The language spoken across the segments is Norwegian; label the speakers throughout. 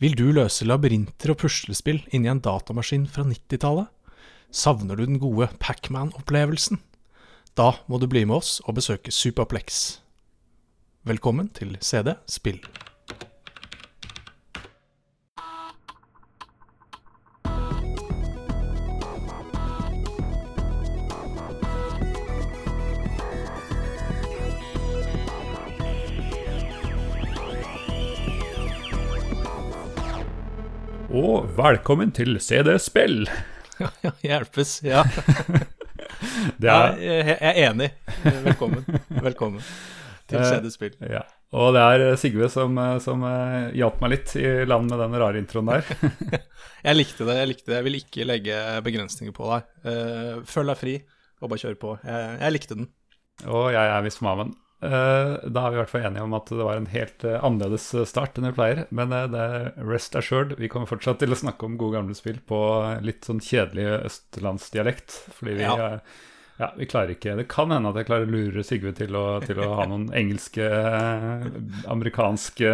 Speaker 1: Vil du løse labyrinter og puslespill inni en datamaskin fra 90-tallet? Savner du den gode Pacman-opplevelsen? Da må du bli med oss og besøke Superplex. Velkommen til CD Spill.
Speaker 2: Velkommen til CD Spill.
Speaker 1: Ja, hjelpes. Ja.
Speaker 2: Er,
Speaker 1: jeg er enig. Velkommen. Velkommen til
Speaker 2: Eh,
Speaker 1: CD Spill.
Speaker 2: ja. Og det er Sigve som, eh, som eh, hjalp meg litt i land med den rare introen der.
Speaker 1: Jeg likte det. Jeg likte det. Jeg vil ikke legge begrensninger på deg. Eh, følg deg fri og bare kjør på. Jeg, jeg likte den.
Speaker 2: Og jeg er visst mamen. Eh, da er vi i hvert fall enige om at det var en helt eh, annerledes start enn vi pleier. Men eh, det er rest assured. Vi kommer fortsatt til å snakke om gode gamle spill på litt sånn kjedelig østlandsdialekt. Fordi vi,
Speaker 1: Ja.
Speaker 2: eh, ja, vi klarer ikke Det kan hende at jeg klarer å lure Sigve til å, til å ha noen engelske, eh, amerikanske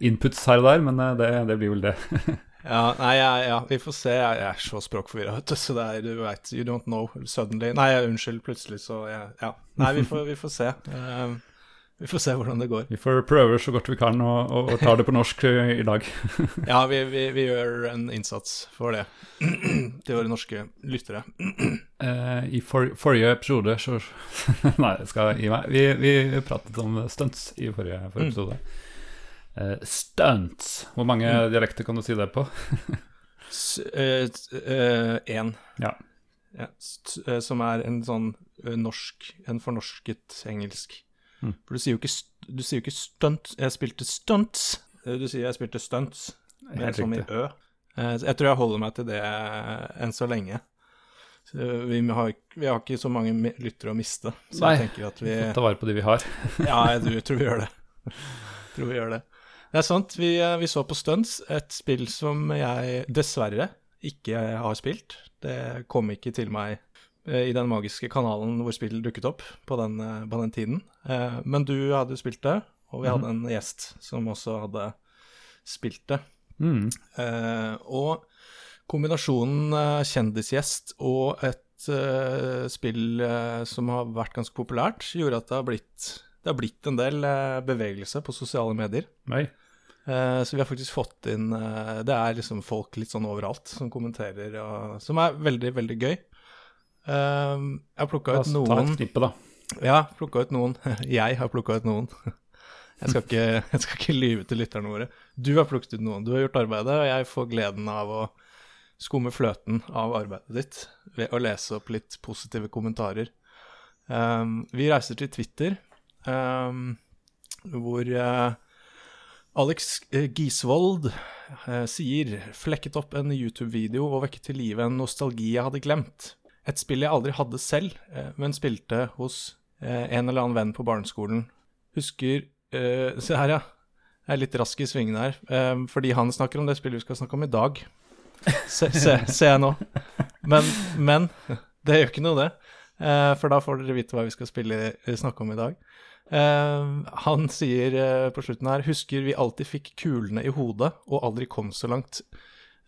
Speaker 2: inputs her og der, men eh, det, det blir vel det.
Speaker 1: Ja, nei, ja, ja, vi får se. Jeg, er så språkforvirra, vet du. Så det er, du veit, you don't know suddenly. Nei, unnskyld, plutselig, så Ja. Nei, vi får, vi får se. Um, vi får se hvordan det går.
Speaker 2: Vi får prøve så godt vi kan og, og, og ta det på norsk eh, i dag.
Speaker 1: Ja, vi, vi, vi gjør en innsats for det. Til våre norske lyttere.
Speaker 2: Eh, I for, forrige episode så Nei, jeg skal gi meg. Vi, vi pratet om stunts i forrige, forrige episode. Eh, stunts. Hvor mange dialekter kan du si det på?
Speaker 1: Én.
Speaker 2: Ja.
Speaker 1: Ja, eh, som er en sånn eh, norsk En fornorsket engelsk.
Speaker 2: Mm.
Speaker 1: For du sier jo ikke, du sier jo ikke stunt. Jeg spilte stunts. Eh, Du sier jeg spilte stunts.
Speaker 2: men
Speaker 1: sånn i ø. Eh, Jeg tror jeg holder meg til det enn så lenge. Så vi, har, vi har ikke så mange lyttere å miste, så
Speaker 2: Nei.
Speaker 1: jeg tenker at vi
Speaker 2: Ta vare på de vi har.
Speaker 1: Ja, jeg tror, tror vi gjør det. tror vi gjør det. Det er sant. Vi, eh, vi så på Stunts, et spill som jeg dessverre ikke har spilt. Det kom ikke til meg eh, i den magiske kanalen hvor spill dukket opp på den, eh, på den tiden. Men du hadde spilt det, og vi hadde en gjest som også hadde spilt det.
Speaker 2: Mm.
Speaker 1: Og kombinasjonen kjendisgjest og et spill som har vært ganske populært, gjorde at det har blitt, det har blitt en del eh, bevegelse på sosiale medier.
Speaker 2: Nei.
Speaker 1: Eh, så vi har faktisk fått inn eh, Det er liksom folk litt sånn overalt som kommenterer, og, som er veldig, veldig gøy. Jeg har plukka ut
Speaker 2: noen ta et knippe, da.
Speaker 1: ja, plukka ut noen. Jeg har plukka ut noen. Jeg skal, ikke, jeg skal ikke lyve til lytterne våre. Du har plukket ut noen. Du har gjort arbeidet, og jeg får gleden av å skumme fløten av arbeidet ditt ved å lese opp litt positive kommentarer. Um, vi reiser til Twitter, hvor eh, Alex eh, Gisvold eh, sier 'flekket opp en YouTube-video og vekket til live en nostalgi jeg hadde glemt'. Et spill jeg aldri hadde selv, eh, men spilte hos eh, en eller annen venn på barneskolen. Husker eh, Se her, ja. Jeg er litt rask i svingene her. eh, fordi han snakker om det spillet vi skal snakke om i dag. Se, se, ser jeg nå. Men, men det gjør ikke noe, det. For da får dere vite hva vi skal spille, snakke om i dag. Eh, han sier uh, på slutten her Husker vi alltid fikk kulene i hodet og aldri kom så langt.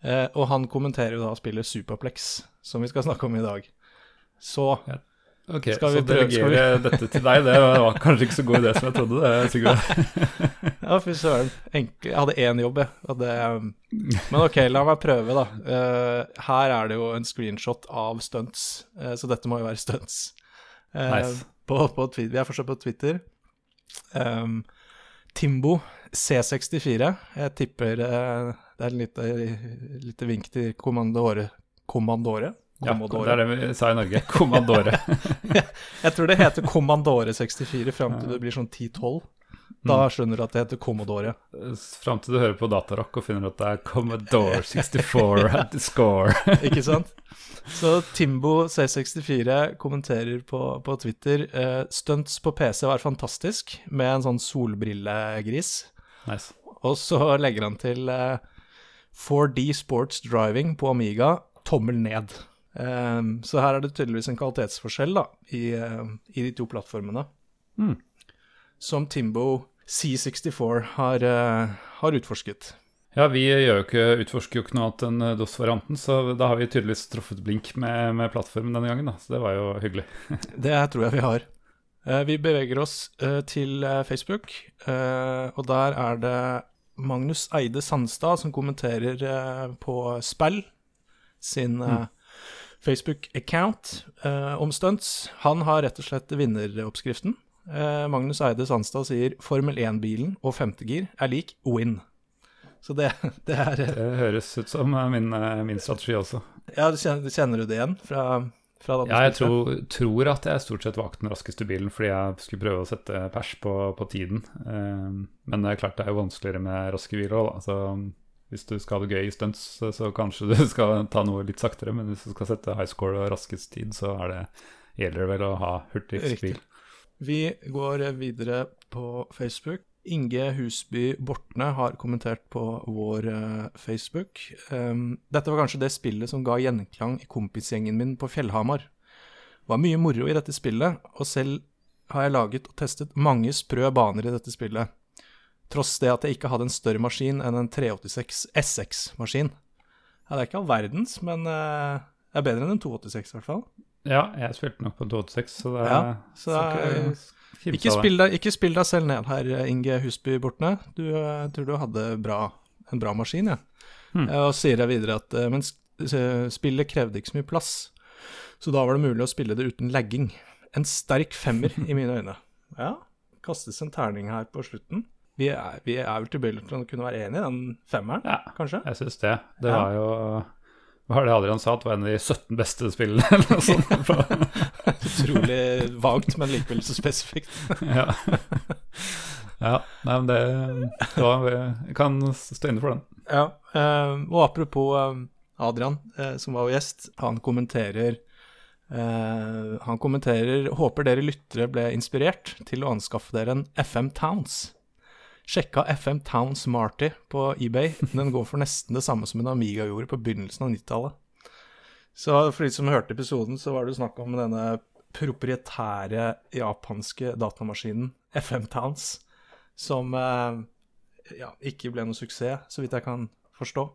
Speaker 1: Uh, og han kommenterer jo da spillet Superplex, som vi skal snakke om i dag. Så
Speaker 2: Ok,
Speaker 1: Skal
Speaker 2: Så
Speaker 1: vi prøve-
Speaker 2: delegere dette til deg, det var kanskje ikke så god idé som jeg trodde. det, Sigurd.
Speaker 1: Ja, fy søren. Jeg hadde én jobb, jeg. Hadde... men ok, la meg prøve, da. Uh, her er det jo en screenshot av stunts, uh, så dette må jo være stunts. Uh,
Speaker 2: Nice.
Speaker 1: på, på, vi er fortsatt på Twitter. Um, Timbo C64. Jeg tipper uh, det er en lite, vink til Kommandore. Kommandore?
Speaker 2: Ja, det er det vi sa i Norge. Kommandore.
Speaker 1: Jeg tror det heter Kommandore 64 fram til det blir sånn 10-12. Da
Speaker 2: Mm.
Speaker 1: skjønner du at det heter Commodore.
Speaker 2: Fram til du hører på Datarock og finner at det er Commodore 64 at the score.
Speaker 1: Ikke sant? Så Timbo C64 kommenterer på, på Twitter eh, Stunts på PC var fantastisk, med en sånn solbrillegris.
Speaker 2: Nice.
Speaker 1: Og så legger han til eh, 4D Sports Driving på Amiga, tommel ned. Eh, så her er det tydeligvis en kvalitetsforskjell da, i, eh, i de to plattformene.
Speaker 2: Mm.
Speaker 1: Som Timbo C64 har, eh, har utforsket.
Speaker 2: Ja, vi jo ikke, utforsker jo ikke noe annet enn DOS-varianten, så da har vi tydeligvis truffet blink med, med plattformen denne gangen, da. Så det var jo hyggelig.
Speaker 1: Det tror jeg vi har. Eh, vi beveger oss eh, til eh, Facebook, og der er det Magnus Eide Sandstad som kommenterer på Spell sin mm. Facebook-account om stunts. Han har rett og slett vinneroppskriften. Magnus Eide Sandstad sier Formel 1-bilen og femtegir er lik win. Så det, det er
Speaker 2: Det høres ut som min, min strategi også.
Speaker 1: Ja, kjenner, kjenner du det igjen fra
Speaker 2: ja, jeg tror, tror, at jeg stort sett valgte den raskeste bilen fordi jeg skulle prøve å sette pers på, på tiden. Um, men det er klart det er jo vanskeligere med raske biler òg, da. Så hvis du skal ha det gøy i stunts, så, så, kanskje du skal ta noe litt saktere. Men hvis du skal sette high score og raskest tid, så det, gjelder det vel å ha hurtigst bil.
Speaker 1: Vi går videre på Facebook. Inge Husby Bortne har kommentert på vår uh, Facebook. Um, dette var kanskje det spillet som ga gjenklang i kompisgjengen min på Fjellhamar. Det var mye moro i dette spillet, og selv har jeg laget og testet mange sprø baner i dette spillet. Tross det at jeg ikke hadde en større maskin enn en 386 SX-maskin. Ja, det er ikke all verdens, men uh, det er bedre enn en 286 i hvert fall.
Speaker 2: Ja, jeg spilte nok på 286, så det,
Speaker 1: ja, så det er, ikke spill, deg, ikke spill, deg, selv ned her, Inge Husby Bortne. Du jeg tror du hadde bra, en bra maskin, ja. Hmm. Og sier jeg videre at eh, Men spillet krevde ikke så mye plass, så da var det mulig å spille det uten lagging. En sterk femmer i mine øyne. Ja, kastes en terning her på slutten. Vi er, vi er vel tilbøyelige til å kunne være enig i den femmeren,
Speaker 2: ja,
Speaker 1: kanskje?
Speaker 2: Jeg syns det. Det ja. var jo hva er det Adrian sa? At det var en av de 17 beste spillene? eller noe sånt.
Speaker 1: Utrolig vagt, men likevel så spesifikt.
Speaker 2: ja. ja. Nei, men det, det var, Jeg kan stå inne for den.
Speaker 1: Ja. Eh, og apropos eh, Adrian, eh, som var gjest, han kommenterer han kommenterer håper dere lyttere ble inspirert til å anskaffe dere en FM Towns. Sjekka FM Town Smarty på eBay. Den går for nesten det samme som en Amiga gjorde på begynnelsen av 90-tallet. Så for de som hørte episoden, så var det snakk om denne proprietære japanske datamaskinen FM Towns, som eh, ja, ikke ble noe suksess, så vidt jeg kan forstå.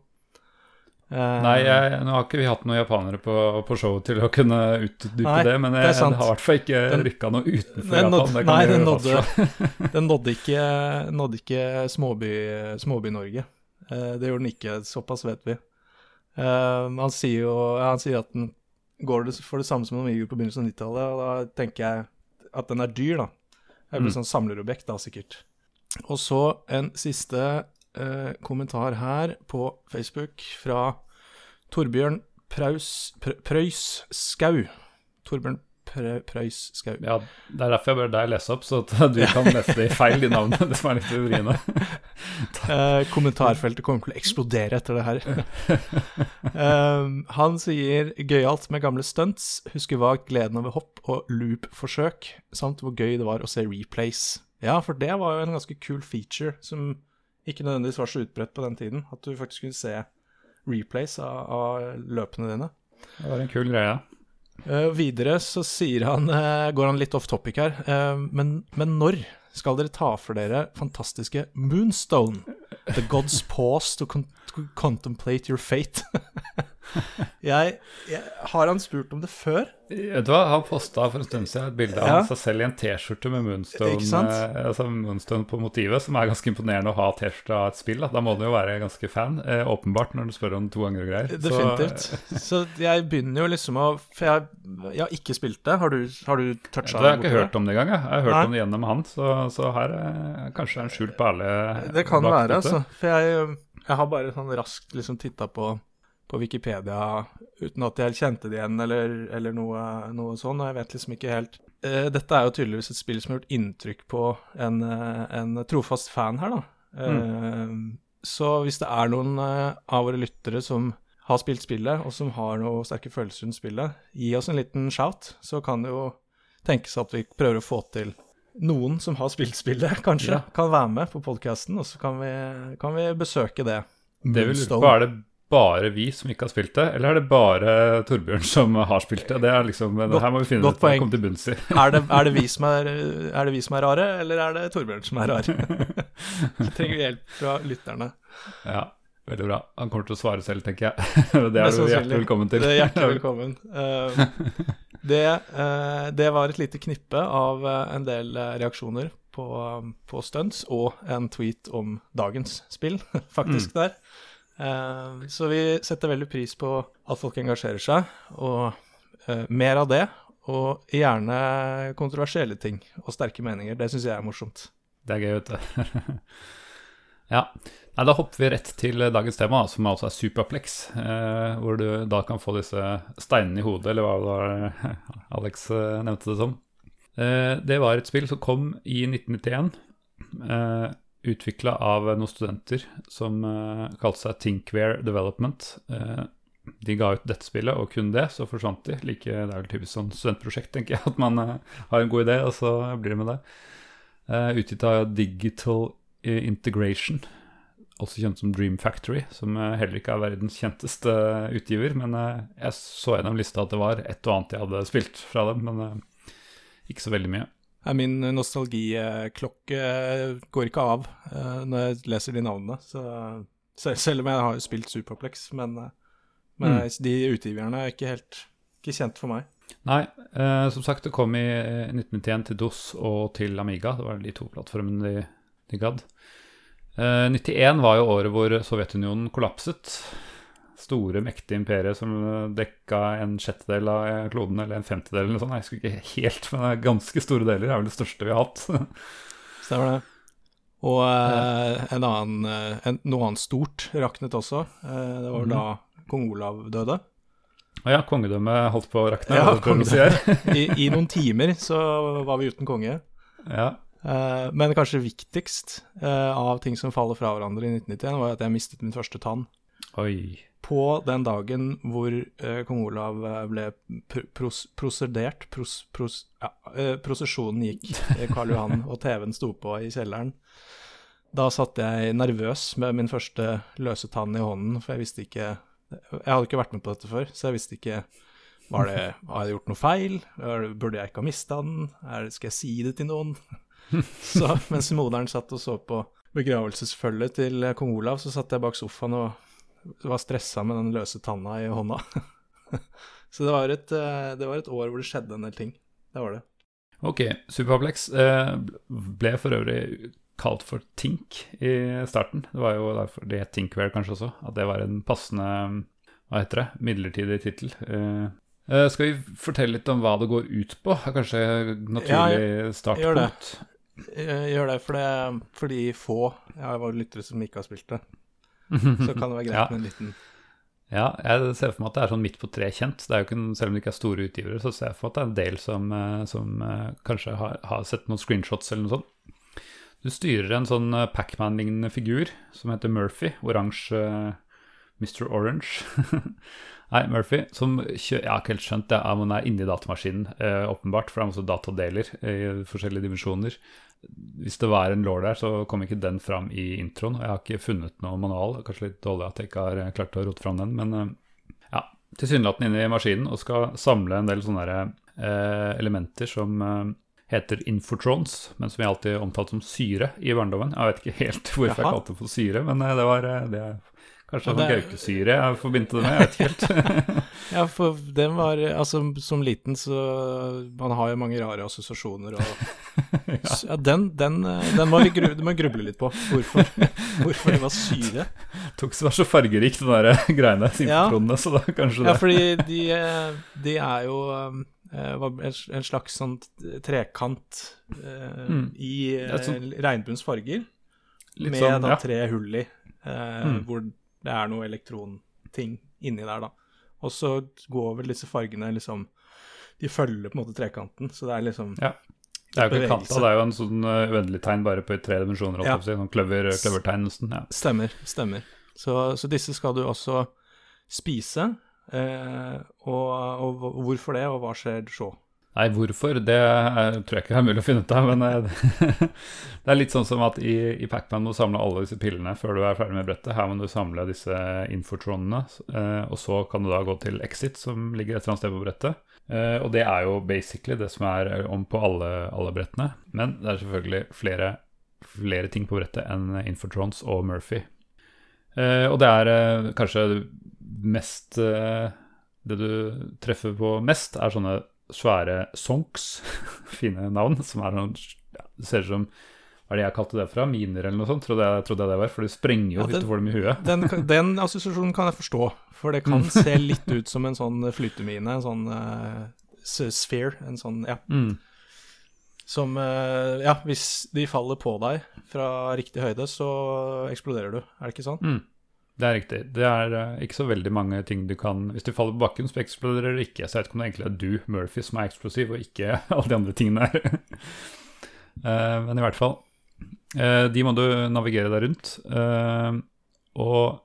Speaker 2: Uh, nei, jeg, nå har ikke vi hatt noen japanere på, på showet til å kunne utdype det, men jeg, det, har i hvert fall ikke den, rykka noe utenfor Japan.
Speaker 1: Nådde, nei, den nådde, den nådde, ikke, nådde ikke Småby-Norge. Småby uh, det gjorde den ikke, såpass vet vi. Uh, han, sier jo, han sier at den går for det samme som Amigo på begynnelsen av 90-tallet, og da tenker jeg at den er dyr, da. Det blir mm. sånn samlerobjekt, da, sikkert. Og så en siste eh, kommentar her på Facebook fra Torbjørn Praus, Prøys Skau. Torbjørn Prøys Skau.
Speaker 2: Ja, det er derfor jeg ber deg lese opp, så at du kan lese det i feil, de navnene. Det som er litt vriene.
Speaker 1: eh, kommentarfeltet kommer til å eksplodere etter det her. eh, han sier gøyalt med gamle stunts, husker vagt gleden over hopp og loop-forsøk, samt hvor gøy det var å se replays. Ja, for det var jo en ganske kul feature som ikke nødvendigvis var så utbredt på den tiden. At du faktisk kunne se replays av, av løpene dine.
Speaker 2: Det var en kul greie.
Speaker 1: Uh, videre så sier han, uh, går han litt off topic her, uh, men, men, når skal dere ta for dere fantastiske Moonstone? The God's Pause to, con to contemplate your fate. jeg, jeg, har han spurt om det før?
Speaker 2: Vet du hva, Han posta for en stund siden et bilde av seg selv i en T-skjorte med Moonstone, eh, altså Moonstone, på motivet, som er ganske imponerende å ha T-skjorte av et spill. Da. da må du jo være ganske fan, eh, åpenbart, når du spør om to ganger og greier.
Speaker 1: Definitivt. Så, så, jeg begynner jo liksom å For jeg, jeg har ikke spilt det. Har du, har du toucha
Speaker 2: det? Jeg har ikke hørt om det engang. Jeg, jeg har hørt Nei. om det gjennom han, så, så her er kanskje en skjult perle.
Speaker 1: Det kan være, altså. For jeg, jeg har bare sånn raskt liksom titta på på Wikipedia uten at jeg kjente det igjen, eller, eller noe, noe sånn. Og jeg vet liksom ikke helt uh, Dette er jo tydeligvis et spill som har gjort inntrykk på en, uh, en trofast fan her, da. Mm. Så hvis det er noen av våre lyttere som har spilt spillet, og som har noe sterke følelser rundt spillet, gi oss en liten shout, så kan det jo tenkes at vi prøver å få til noen som har spilt spillet, kanskje, ja. kan være med på podkasten, og så kan vi, kan vi besøke det.
Speaker 2: Det vil, på, er det bare vi som ikke har spilt det, eller er det bare Torbjørn som har spilt det? Det er liksom, det her må vi finne ut komme til bunns i.
Speaker 1: er, det, er, det vi som er, er det vi som er rare, eller er det Torbjørn som er rar? Så trenger vi hjelp fra lytterne.
Speaker 2: Ja. Veldig bra. Han kommer til å svare selv, tenker jeg. det er du hjertelig velkommen til.
Speaker 1: Det er hjertelig velkommen. Eh, det, eh, det var et lite knippe av eh, en del reaksjoner på, på stunts og en tweet om dagens spill, faktisk, der. Eh, så vi setter veldig pris på at folk engasjerer seg, og eh, mer av det. Og gjerne kontroversielle ting og sterke meninger. Det syns jeg er morsomt.
Speaker 2: Det er gøy, vet du. ja. Nei, da hopper vi rett til dagens tema, som altså er Superplex. Eh, hvor du da kan få disse steinene i hodet, eller hva var Alex eh, nevnte det som. Eh, det var et spill som kom i 1991. Eh, Utvikla av noen studenter som uh, kalte seg Thinkware Development. Uh, de ga ut dette spillet, og kun det, så forsvant de. Like, det er vel typisk sånn studentprosjekt, tenker jeg, at man uh, har en god idé, og så blir det med det. Uh, utgitt av Digital Integration, også kjent som Dream Factory, som heller ikke er verdens kjenteste utgiver. Men jeg så gjennom lista at det var et og annet jeg hadde spilt fra dem, men ikke så veldig mye.
Speaker 1: Min nostalgiklokke går ikke av eh, når jeg leser de navnene. Så, selv, om jeg har spilt Superplex, men, eh, men
Speaker 2: Mm.
Speaker 1: de utgiverne er ikke helt ikke kjent for meg.
Speaker 2: Nei, eh, som sagt, det kom i eh, 1991 til DOS og til Amiga. Det var de to plattformene de, de gadd. Eh, 91 var jo året hvor Sovjetunionen kollapset. Store, mektige imperier som dekka en sjettedel av kloden, eller en femtedel eller noe sånt. Jeg husker ikke helt, men det er ganske store deler. Det er vel det største vi har hatt.
Speaker 1: Stemmer det. Og eh, en annen, eh, en, noe annet stort raknet også. Eh, det var mm. da kong Olav døde.
Speaker 2: Å ja, kongedømmet holdt på å rakne.
Speaker 1: Ja. I, I noen timer så var vi uten konge.
Speaker 2: ja.
Speaker 1: Eh, men kanskje viktigst eh, av ting som faller fra hverandre i 1991, var at jeg mistet min første tann.
Speaker 2: Oi.
Speaker 1: På den dagen hvor eh, kong Olav eh, ble pr pros prosedert pros pros ja, eh, Prosesjonen gikk, eh, Karl Johan, og TV-en sto på i kjelleren. Da satt jeg nervøs med min første løse tann i hånden, for jeg visste ikke Jeg hadde ikke vært med på dette før, så jeg visste ikke var det, Har jeg gjort noe feil? Burde jeg ikke ha mista den? Er skal jeg si det til noen? Så mens moderen satt og så på begravelsesfølget til eh, kong Olav, så satt jeg bak sofaen og var stressa med den løse tanna i hånda. så det var, et, eh, det var et år hvor det skjedde en del ting. Det var det.
Speaker 2: Ok, Superplex eh, ble for øvrig kalt for Tink i starten. Det var jo derfor det het Tinkware kanskje også, at det var en passende hva heter det, midlertidig tittel. Eh, skal vi fortelle litt om hva det går ut på? Kanskje kanskje startpunkt? naturlig
Speaker 1: gjør det. gjør det, for det for de få Jeg har lyttere som ikke har spilt det, så kan det være greit
Speaker 2: Ja.
Speaker 1: med en liten
Speaker 2: Ja, jeg ser for meg at det er sånn midt på tre kjent. Det er jo ikke, selv om det ikke er store utgivere, så ser jeg for meg at det er en del som, eh, som eh, kanskje har, har sett noen screenshots eller noe sånt. Du styrer en sånn eh, Pac-Man-lignende figur som heter Murphy. Oransje Mr. Orange. Nei, Murphy, som Jeg har ikke helt skjønt det, om han er inni datamaskinen, eh, åpenbart, for det er også datadeler i forskjellige dimensjoner. Hvis det var en law der, så kom ikke den fram i introen. og Jeg har ikke funnet noe manual. Kanskje litt dårlig at jeg ikke har eh, klart å rote fram den. Men eh, ja, tilsynelatende inne i maskinen og skal samle en del sånne der, eh, elementer som eh, heter infotrons, men som jeg alltid omtalte som syre i barndommen. Jeg vet ikke helt hvorfor jeg kalte det for syre, men eh, det var det er Kanskje sånn
Speaker 1: det
Speaker 2: gaukesyre jeg forbindte det med. Jeg vet ikke helt.
Speaker 1: Ja, for den var Altså, som liten så Man har jo mange rare assosiasjoner og Ja, den, den, eh, den må vi gru, må gruble litt på. Hvorfor, hvorfor det var syre.
Speaker 2: Tok så var så fargerikt, de der greiene,
Speaker 1: Ja.
Speaker 2: så da kanskje det Ja,
Speaker 1: fordi de, eh, de er jo eh, en slags sånn trekant eh,
Speaker 2: Mm.
Speaker 1: i eh,
Speaker 2: sånn-
Speaker 1: regnbuens farger, med
Speaker 2: sånn,
Speaker 1: da
Speaker 2: ja.
Speaker 1: tre hull i, eh,
Speaker 2: Mm.
Speaker 1: hvor det er noe elektronting inni der, da. Og så går vel disse fargene liksom De følger på en måte trekanten, så det er liksom
Speaker 2: Ja. Det er jo ikke kanta, det er jo en sånn uendelig tegn bare på i tre dimensjoner.
Speaker 1: Ja.
Speaker 2: si, Sånn kløver, kløvertegn nesten. Ja.
Speaker 1: Stemmer. Stemmer. Så, så disse skal du også spise. Eh, og, og hvorfor det, og hva skjer så?
Speaker 2: Nei, hvorfor? Det er, tror jeg ikke er mulig å finne ut av. Men eh, det er litt sånn som at i, i Pacman må du samle alle disse pillene før du er ferdig med brettet. Her må du samle disse infotronene, eh, og så kan du da gå til Exit, som ligger et eller annet sted på brettet. Eh, og det er jo basically det som er om på alle, alle brettene. Men det er selvfølgelig flere, flere ting på brettet enn Infotrons og Murphy. Eh, og det er eh, kanskje mest eh, Det du treffer på mest, er sånne svære sonks, fine navn, som er noen ja, Det ser ut som Hva er det jeg kalte det fra? Miner eller noe sånt, trodde jeg, trodde jeg det var. For de sprenger jo
Speaker 1: Ja,
Speaker 2: den,
Speaker 1: det-
Speaker 2: dem i huet.
Speaker 1: Den, den assosiasjonen kan jeg forstå, for det kan se litt ut som en sånn flytemine, en sånn uh, sphere, en sånn, ja.
Speaker 2: Mm.
Speaker 1: Som, uh, ja, hvis de faller på deg fra riktig høyde, så eksploderer du, er det ikke sånn?
Speaker 2: Mm. Det er riktig. Det er eh, ikke så veldig mange ting du kan Hvis du faller på bakken, så eksploderer det ikke. Så jeg vet ikke om det egentlig er du, Murphy, som er eksplosiv, og ikke alle de andre tingene her. Eh, men i hvert fall. eh, de må du navigere deg rundt. og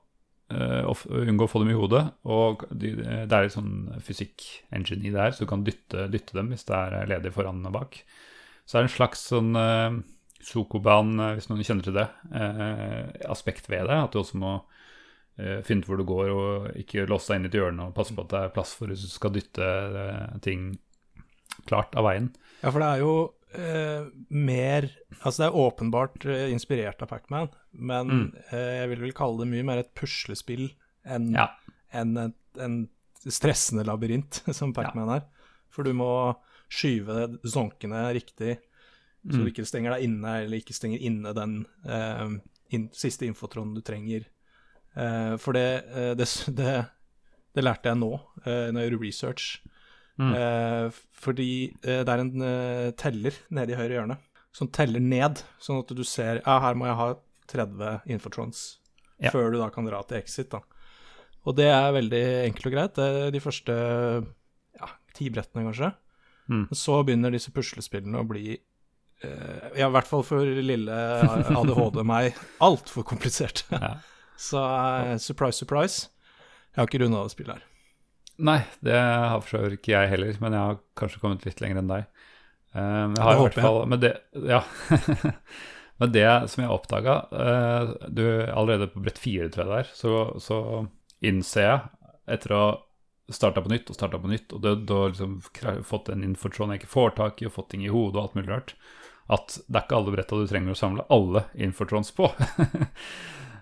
Speaker 2: unngå å få dem i hodet. Og de, det er litt sånn fysikk-engine i det her, så du kan dytte, dytte dem hvis det er ledig foran og bak. Så er det en slags sånn Sokoban, hvis noen kjenner til det, aspekt ved det. At du også må finne ut hvor du går, og ikke låse deg inn i et hjørne og passe på at det er plass for hvis du skal dytte eh, ting klart av veien.
Speaker 1: Ja, for det er jo eh, mer Altså, det er åpenbart eh, inspirert av Pacman, men
Speaker 2: Mm.
Speaker 1: eh, jeg vil vel kalle det mye mer et puslespill enn
Speaker 2: Ja.
Speaker 1: enn en, en stressende labyrint, som Pacman er. For du må skyve zonkene riktig, så du
Speaker 2: Mm.
Speaker 1: ikke stenger deg inne, eller ikke stenger inne den eh, in, siste infotronen du trenger. Eh, for det, eh, det, det, det lærte jeg nå, eh, når jeg gjorde research.
Speaker 2: Mm.
Speaker 1: Fordi det er en teller nede i høyre hjørne som teller ned, sånn at du ser ja, her må jeg ha 30 infotrons
Speaker 2: Ja.
Speaker 1: før du da kan dra til exit. da. Og det er veldig enkelt og greit. Det er de første ja, ti brettene, kanskje.
Speaker 2: Mm.
Speaker 1: Så begynner disse puslespillene å bli eh, ja, i hvert fall for lille ADHD meg, altfor komplisert.
Speaker 2: Ja.
Speaker 1: Så uh, surprise, surprise. Jeg har ikke runda det spillet her.
Speaker 2: Nei, det har for så vidt ikke jeg heller, men jeg har kanskje kommet litt lenger enn deg. Um, jeg har
Speaker 1: Det
Speaker 2: i hvert fall med det, ja. med det som jeg oppdaga du, Allerede på brett fire, tror jeg det er, så, så innser jeg, etter å starta på nytt og starta på nytt, og da og liksom fått en infotron jeg ikke får tak i, og fått ting i hodet og alt mulig rart, at det er ikke alle bretta du trenger å samle alle infotrons på.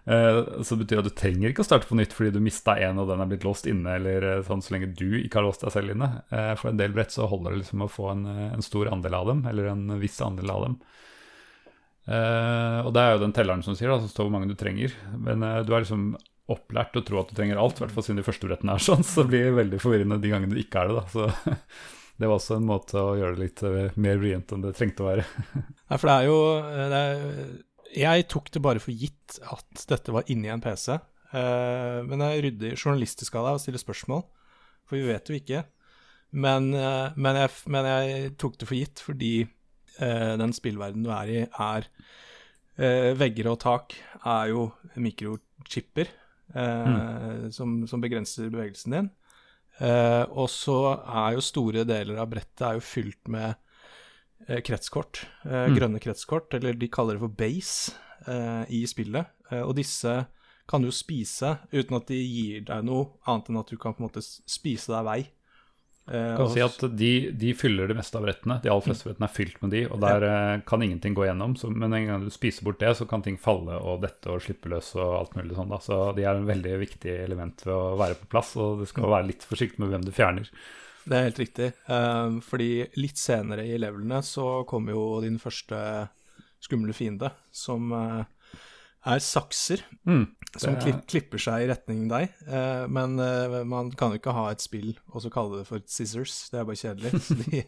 Speaker 2: Eh, Så det betyr at du trenger ikke å starte på nytt fordi du mista en og den er blitt låst inne, eller eh, sånn så lenge du ikke har låst deg selv inne. Eh, For en del brett så holder det liksom å få en, en stor andel av dem, eller en viss andel av dem. Og det er jo den telleren som sier, da, som står hvor mange du trenger. Men du er liksom opplært å tro at du trenger alt, i hvert fall siden de første brettene er sånn, så det blir veldig forvirrende de gangene du ikke er det, da. Så det var også en måte å gjøre det litt mer vrient enn det trengte å være.
Speaker 1: Nei, for det er jo det er, Jeg tok det bare for gitt at dette var inni en PC. Uh, men jeg rydder journalistisk av deg og stiller spørsmål, for vi vet jo ikke. Men, uh, men, jeg, men jeg tok det for gitt fordi uh, den spillverdenen du er i, er eh, Vegger og tak er jo mikrochipper mm. som, som begrenser bevegelsen din. Eh, og så er jo store deler av brettet er jo fylt med eh, kretskort, eh,
Speaker 2: Mm.
Speaker 1: grønne kretskort, eller de kaller det for base eh, i spillet. Eh, og disse kan du spise uten at de gir deg noe annet enn at du kan på en måte spise deg vei. Eh,
Speaker 2: kan si at de, de fyller det meste av brettene. De aller fleste brettene er fylt med de, og der eh, kan ingenting gå gjennom. Så, men en gang du spiser bort det, så kan ting falle og dette og slippe løs og alt mulig sånn. da. Så de er en veldig viktig element ved å være på plass, og du skal være litt forsiktig med hvem du fjerner.
Speaker 1: Det er helt riktig. Um, fordi litt senere i levelene så kommer jo din første skumle fiende, som uh, er sakser,
Speaker 2: Mm.
Speaker 1: som
Speaker 2: er-
Speaker 1: klipper seg i retning deg. Uh, men uh, man kan jo ikke ha et spill og så kalle det for scissors, det er bare kjedelig. Så de,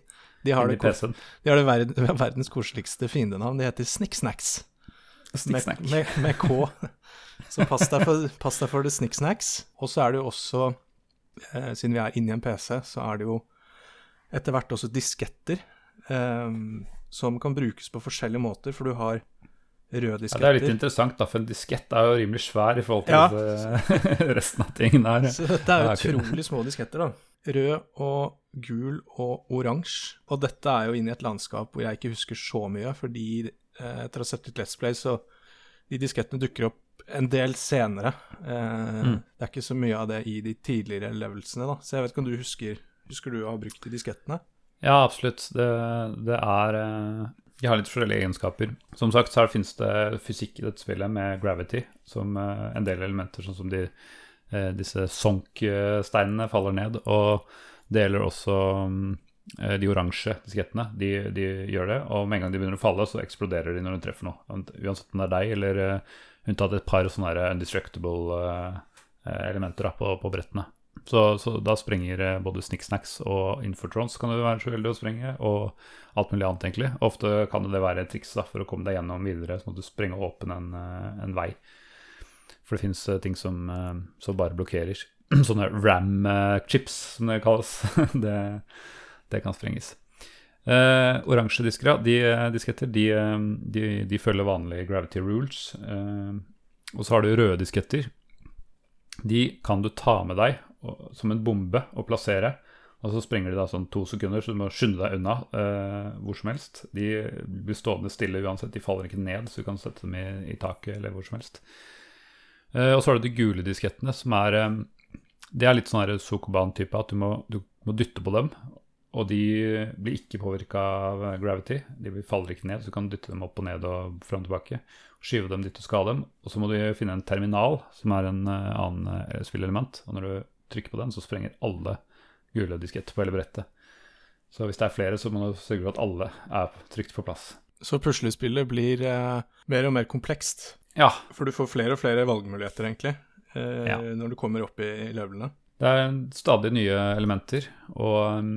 Speaker 1: de har det, de har det ver verdens koseligste fiendenavn. De heter Snicksnacks. Med,
Speaker 2: Snicksnack.
Speaker 1: med, med K. Så pass deg for, pass deg for det Snicksnacks. Og så er det jo også, eh, siden vi er inne i en PC, så er det jo etter hvert også disketter eh, som kan brukes på forskjellige måter, for du har røde disketter.
Speaker 2: Ja, det er litt interessant, da, for en diskett er jo rimelig svær i forhold til
Speaker 1: Ja.
Speaker 2: resten av tingene her.
Speaker 1: Så dette er jo utrolig små disketter, da. Rød og gul og oransje. Og dette er jo inne i et landskap hvor jeg ikke husker så mye, fordi eh, etter å ha sett litt Let's Play, så de diskettene dukker opp en del senere. Eh,
Speaker 2: Mm.
Speaker 1: Det er ikke så mye av det i de tidligere levelsene, da. Så jeg vet ikke om du husker Husker du å ha brukt de diskettene?
Speaker 2: Ja, absolutt. Det, det er eh, de har litt forskjellige egenskaper. Som sagt så finnes det fysikk i dette spillet med gravity, som eh, en del elementer, sånn som de, eh, disse sonk-steinene faller ned. Og det gjelder også eh, de oransje diskettene. De, de, gjør det, og med en gang de begynner å falle, så eksploderer de når de treffer noe. Uansett om det er deg eller unntatt et par sånne undestructible elementer da, på, på brettene. Så, så, da sprenger eh, både Snicksnacks og Infotrons kan du være så veldig å sprenge, og alt mulig annet, egentlig. Ofte kan det være et triks da, for å komme deg gjennom videre, sånn at du sprenger åpen en, eh, en vei. For det fins eh, ting som, som, bare blokkerer. Sånne ram-chips, som det kalles. det, det kan sprenges. Eh, Oransje disker, de, disketter de, de, de, følger vanlige gravity rules. Eh, og så har du røde disketter. De kan du ta med deg som en bombe og plassere. Og så sprenger de da sånn to sekunder, så du må skynde deg unna eh, hvor som helst. De blir stående stille uansett, de faller ikke ned, så du kan sette dem i, i taket eller hvor som helst. Eh, og så har du de gule diskettene, som er eh, Det er litt sånn Sokoban-type, at du må, du må, dytte på dem. Og de blir ikke påvirka av gravity. De faller ikke ned, så du kan dytte dem opp og ned og fram og tilbake. Skyve dem dit og skade dem. Og så må du finne en terminal, som er en uh, annen uh, spillelement. Og når du trykker på den, så sprenger alle gule disketter på hele brettet. Så hvis det er flere, så må du sørge for at alle er trygt på plass.
Speaker 1: Så puslespillet blir eh, mer og mer komplekst?
Speaker 2: Ja.
Speaker 1: For du får flere og flere valgmuligheter, egentlig, eh, ja. når du kommer opp i levelene?
Speaker 2: Det er stadig nye elementer og um,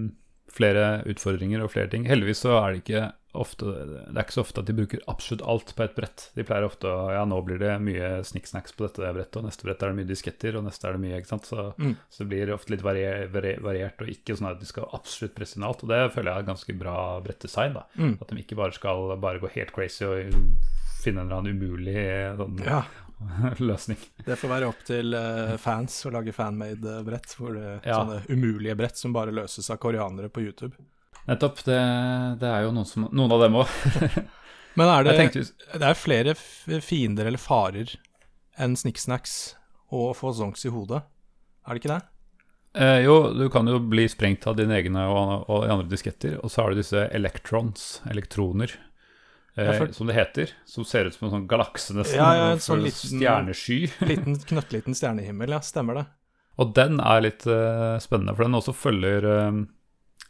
Speaker 2: flere utfordringer og flere ting. Heldigvis så er det ikke ofte, det er ikke så ofte at de bruker absolutt alt på et brett. De pleier ofte å Ja, nå blir det mye snikksnacks på dette brettet, og neste brett er det mye disketter, og neste er det mye, ikke sant. Så, mm. så det blir ofte litt varier, variert, og ikke sånn at de skal absolutt presse inn alt. Og det føler jeg er ganske bra brettdesign, da. Mm. At de ikke bare skal bare gå helt crazy og finne en eller annen umulig sånn, ja. løsning.
Speaker 1: Det får være opp til uh, fans å lage fanmade brett, hvor det, ja. sånne umulige brett som bare løses av koreanere på YouTube.
Speaker 2: Nettopp. Det, det, er jo noen, som, noen av dem òg.
Speaker 1: Men er det, tenkte, det er flere fiender eller farer enn Snicksnacks og få zonks i hodet, er det ikke det?
Speaker 2: Eh, jo, du kan jo bli sprengt av dine egne og, og andre disketter. Og så har du disse electrons, elektroner, eh, ja, for... som det heter. Som ser ut som en sånn galakse, nesten.
Speaker 1: Ja, ja, en sånn liten,
Speaker 2: stjernesky.
Speaker 1: liten, knøttliten stjernehimmel, ja. Stemmer det.
Speaker 2: Og den er litt uh, spennende, for den også følger uh,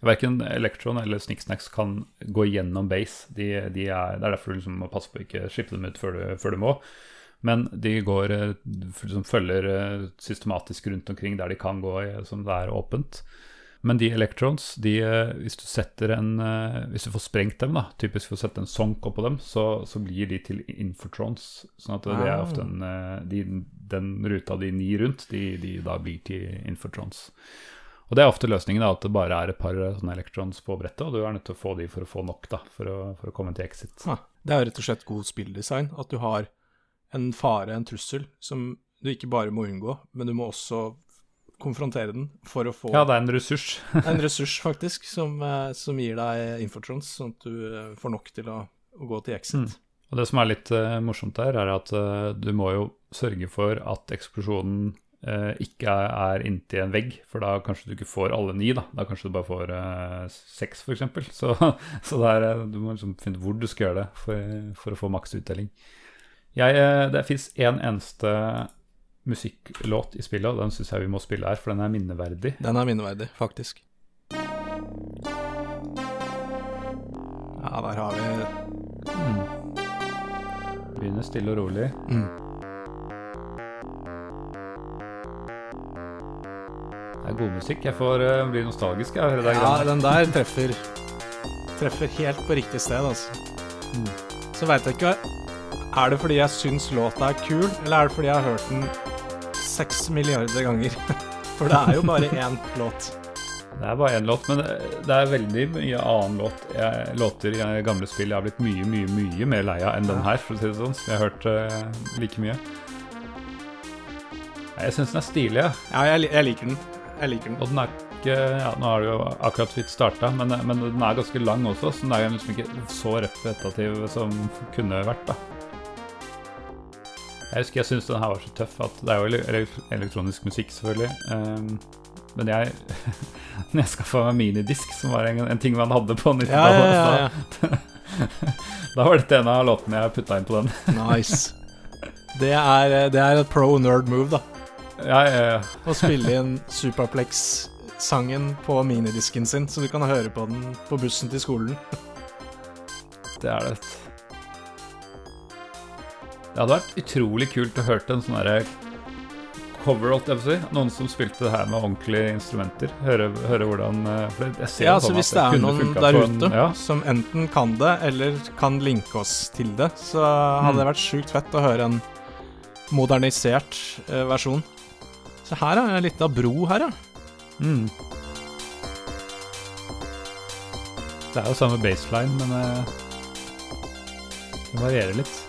Speaker 2: Verken Electron eller Snicksnacks kan gå gjennom base. De, de er, det er derfor du liksom må passe på å ikke slippe dem ut før du, før du må. Men de går, eh, liksom følger eh, systematisk rundt omkring der de kan gå, som det er åpent. Men de electrons, de, eh, hvis du en Hvis du får sprengt dem, da, typisk for å sette en sonk oppå dem, så, så, blir de til infotrons. Sånn at det er ofte en, de, den ruta de ni rundt, de, de da blir til infotrons. Og det er ofte løsningen, da, at det bare er et par sånne electrons på brettet, og du er nødt til å få de for å få nok, da, for å, for å komme til exit.
Speaker 1: Ja, det er rett og slett god spilldesign, at du har en fare, en trussel, som du ikke bare må unngå, men du må også konfrontere den for å få
Speaker 2: Ja, det er en ressurs.
Speaker 1: en ressurs, faktisk, som, eh, som, gir deg infotrons, sånn at du eh, får nok til å, å gå til exit. Mm.
Speaker 2: Og Det som er litt uh, morsomt der, er at uh, du må jo sørge for at eksplosjonen uh, ikke er inntil en vegg, for da kanskje du ikke får alle ni. Da, da kanskje du bare får seks, f.eks. Så, så der, du må liksom finne hvor du skal gjøre det for, for å få maks uttelling. Jeg, det fins én en eneste musikklåt i spillet, og den syns jeg vi må spille her, for den er minneverdig.
Speaker 1: Den er minneverdig, faktisk. Ja, der har vi mm.
Speaker 2: Begynner stille og rolig. Mm. Det er god musikk. Jeg får uh, bli nostalgisk. Jeg,
Speaker 1: ja, den der treffer, treffer helt på riktig sted, altså. Mm. Så veit jeg ikke Er det fordi jeg syns låta er kul, eller er det fordi jeg har hørt den seks milliarder ganger? For det er jo bare én låt.
Speaker 2: Det er bare én låt, men det er veldig mye annen låt. Jeg, låter i gamle spill jeg har blitt mye, mye mye mer lei av enn den her, for å si det sånn. Som jeg har hørt uh, like mye. Jeg syns den er stilig. Ja,
Speaker 1: ja jeg, jeg liker den. Jeg liker den.
Speaker 2: Og den er ikke ja, Nå har det jo akkurat vidt starta, men, men, den er ganske lang også, så den er liksom ikke så repetativ som kunne vært, da. Jeg husker jeg syntes den her var så tøff at Det er jo elektronisk musikk, selvfølgelig. Um, men jeg Når jeg skaffa meg minidisk, som var en, en, ting man hadde på 90-tallet
Speaker 1: ja, ja, ja,
Speaker 2: Da var dette en av låtene jeg putta inn på den.
Speaker 1: Nice. Det er, det er et pro nerd move, da.
Speaker 2: Ja, ja, ja.
Speaker 1: Å spille inn Superplex-sangen på minidisken sin, så du kan høre på den på bussen til skolen.
Speaker 2: Det er det. Det hadde vært utrolig kult å høre en sånn cover, holdt jeg på si. Noen som spilte det her med ordentlige instrumenter. Høre, høre hvordan eh, For jeg ser
Speaker 1: Ja,
Speaker 2: altså
Speaker 1: så hvis det er noen der
Speaker 2: ute en- ja.
Speaker 1: som enten kan det, eller kan linke oss til det, så hadde
Speaker 2: Mm.
Speaker 1: det vært sjukt fett å høre en modernisert uh, versjon. Så her er litt av bro her, ja.
Speaker 2: Mm. Det er jo samme baseline, men uh, det varierer litt.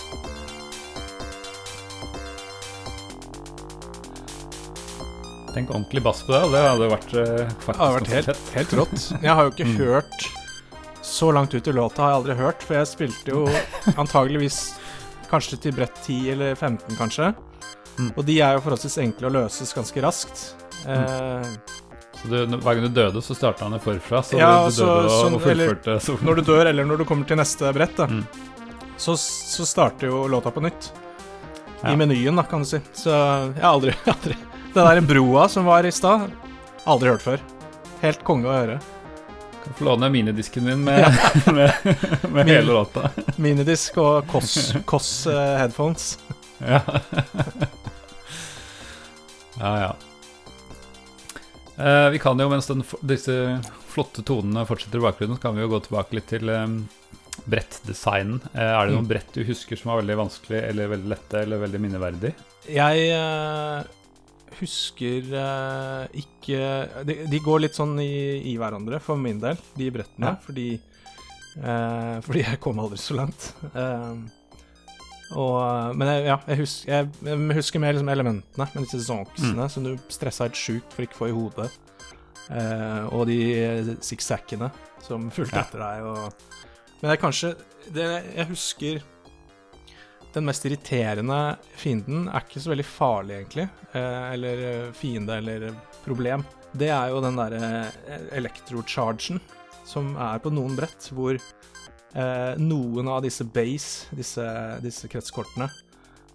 Speaker 2: Tenk ordentlig bass på det, det hadde vært eh, faktisk
Speaker 1: Det hadde vært helt, helt rått. Jeg har jo ikke
Speaker 2: Mm.
Speaker 1: hørt så langt ut i låta, har jeg aldri hørt, for jeg spilte jo antageligvis kanskje til brett 10 eller 15, kanskje.
Speaker 2: Mm.
Speaker 1: Og de er jo forholdsvis enkle å løses ganske raskt. Eh,
Speaker 2: Så du, hver gang du døde, så starta han det forfra, så
Speaker 1: Ja,
Speaker 2: du, du
Speaker 1: så-
Speaker 2: døde og,
Speaker 1: sånn-
Speaker 2: og fullførte så
Speaker 1: når du dør, eller når du kommer til neste brett, da,
Speaker 2: Mm.
Speaker 1: så, så starter jo låta på nytt.
Speaker 2: Ja.
Speaker 1: I menyen, da, kan du si. Så jeg har aldri, aldri Den der broa som var i stad, aldri hørt før. Helt konge å høre.
Speaker 2: Kan få låne minidisken min med, med, med
Speaker 1: Min-
Speaker 2: hele låta.
Speaker 1: Minidisk og Koss, Koss uh, headphones.
Speaker 2: Ja. ja, ja. Uh, vi kan jo, mens den, disse flotte tonene fortsetter i bakgrunnen, så kan vi jo gå tilbake litt til um, brettdesignen. Uh, er det noen
Speaker 1: Mm.
Speaker 2: brett du husker som var veldig vanskelig, eller veldig lette, eller veldig minneverdig?
Speaker 1: Jeg eh, husker uh, ikke de, de går litt sånn i, i hverandre, for min del, de brettene.
Speaker 2: Ja.
Speaker 1: Fordi, uh, fordi jeg kom aldri så langt. Eh, og, men jeg, ja, jeg, husker, jeg, jeg husker mer liksom elementene med disse zonksene som du stressa helt sjukt for ikke å få i hodet. Og de sikksakkene som fulgte
Speaker 2: Ja.
Speaker 1: etter deg. Og, men det er kanskje det Jeg husker den mest irriterende fienden er ikke så veldig farlig, egentlig. Eh, eller eh, fiende eller problem. Det er jo den derre elektrochargen som er på noen brett, hvor eh, noen av disse base, disse, disse kretskortene,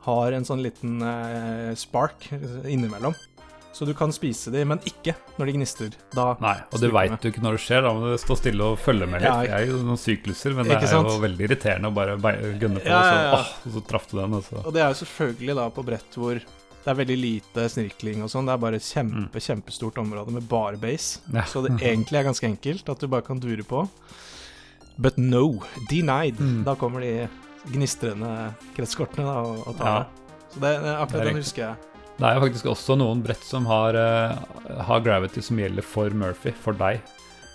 Speaker 1: har en sånn liten eh, spark innimellom. Så du kan spise de, men ikke når de gnistrer. Da
Speaker 2: Nei, og det veit du ikke når det skjer. Da må du stå stille og følge med litt.
Speaker 1: Ja,
Speaker 2: Jeg er jo noen sykluser, men det er jo veldig irriterende å bare gunne gønne på,
Speaker 1: Ja, ja,
Speaker 2: og så, åh, så traff du den. Og så.
Speaker 1: Og det er jo selvfølgelig da på brett hvor det er veldig lite snirkling og sånn. Det er bare et kjempe,
Speaker 2: Mm.
Speaker 1: kjempestort område med bare base. Så det egentlig er ganske enkelt at du bare kan dure på. But no, denied.
Speaker 2: Mm.
Speaker 1: Da kommer de gnistrende kretskortene da, og, og tar det. Så det, akkurat
Speaker 2: Det
Speaker 1: den husker jeg.
Speaker 2: Det er jo faktisk også noen brett som har, eh, har gravity som gjelder for Murphy, for deg.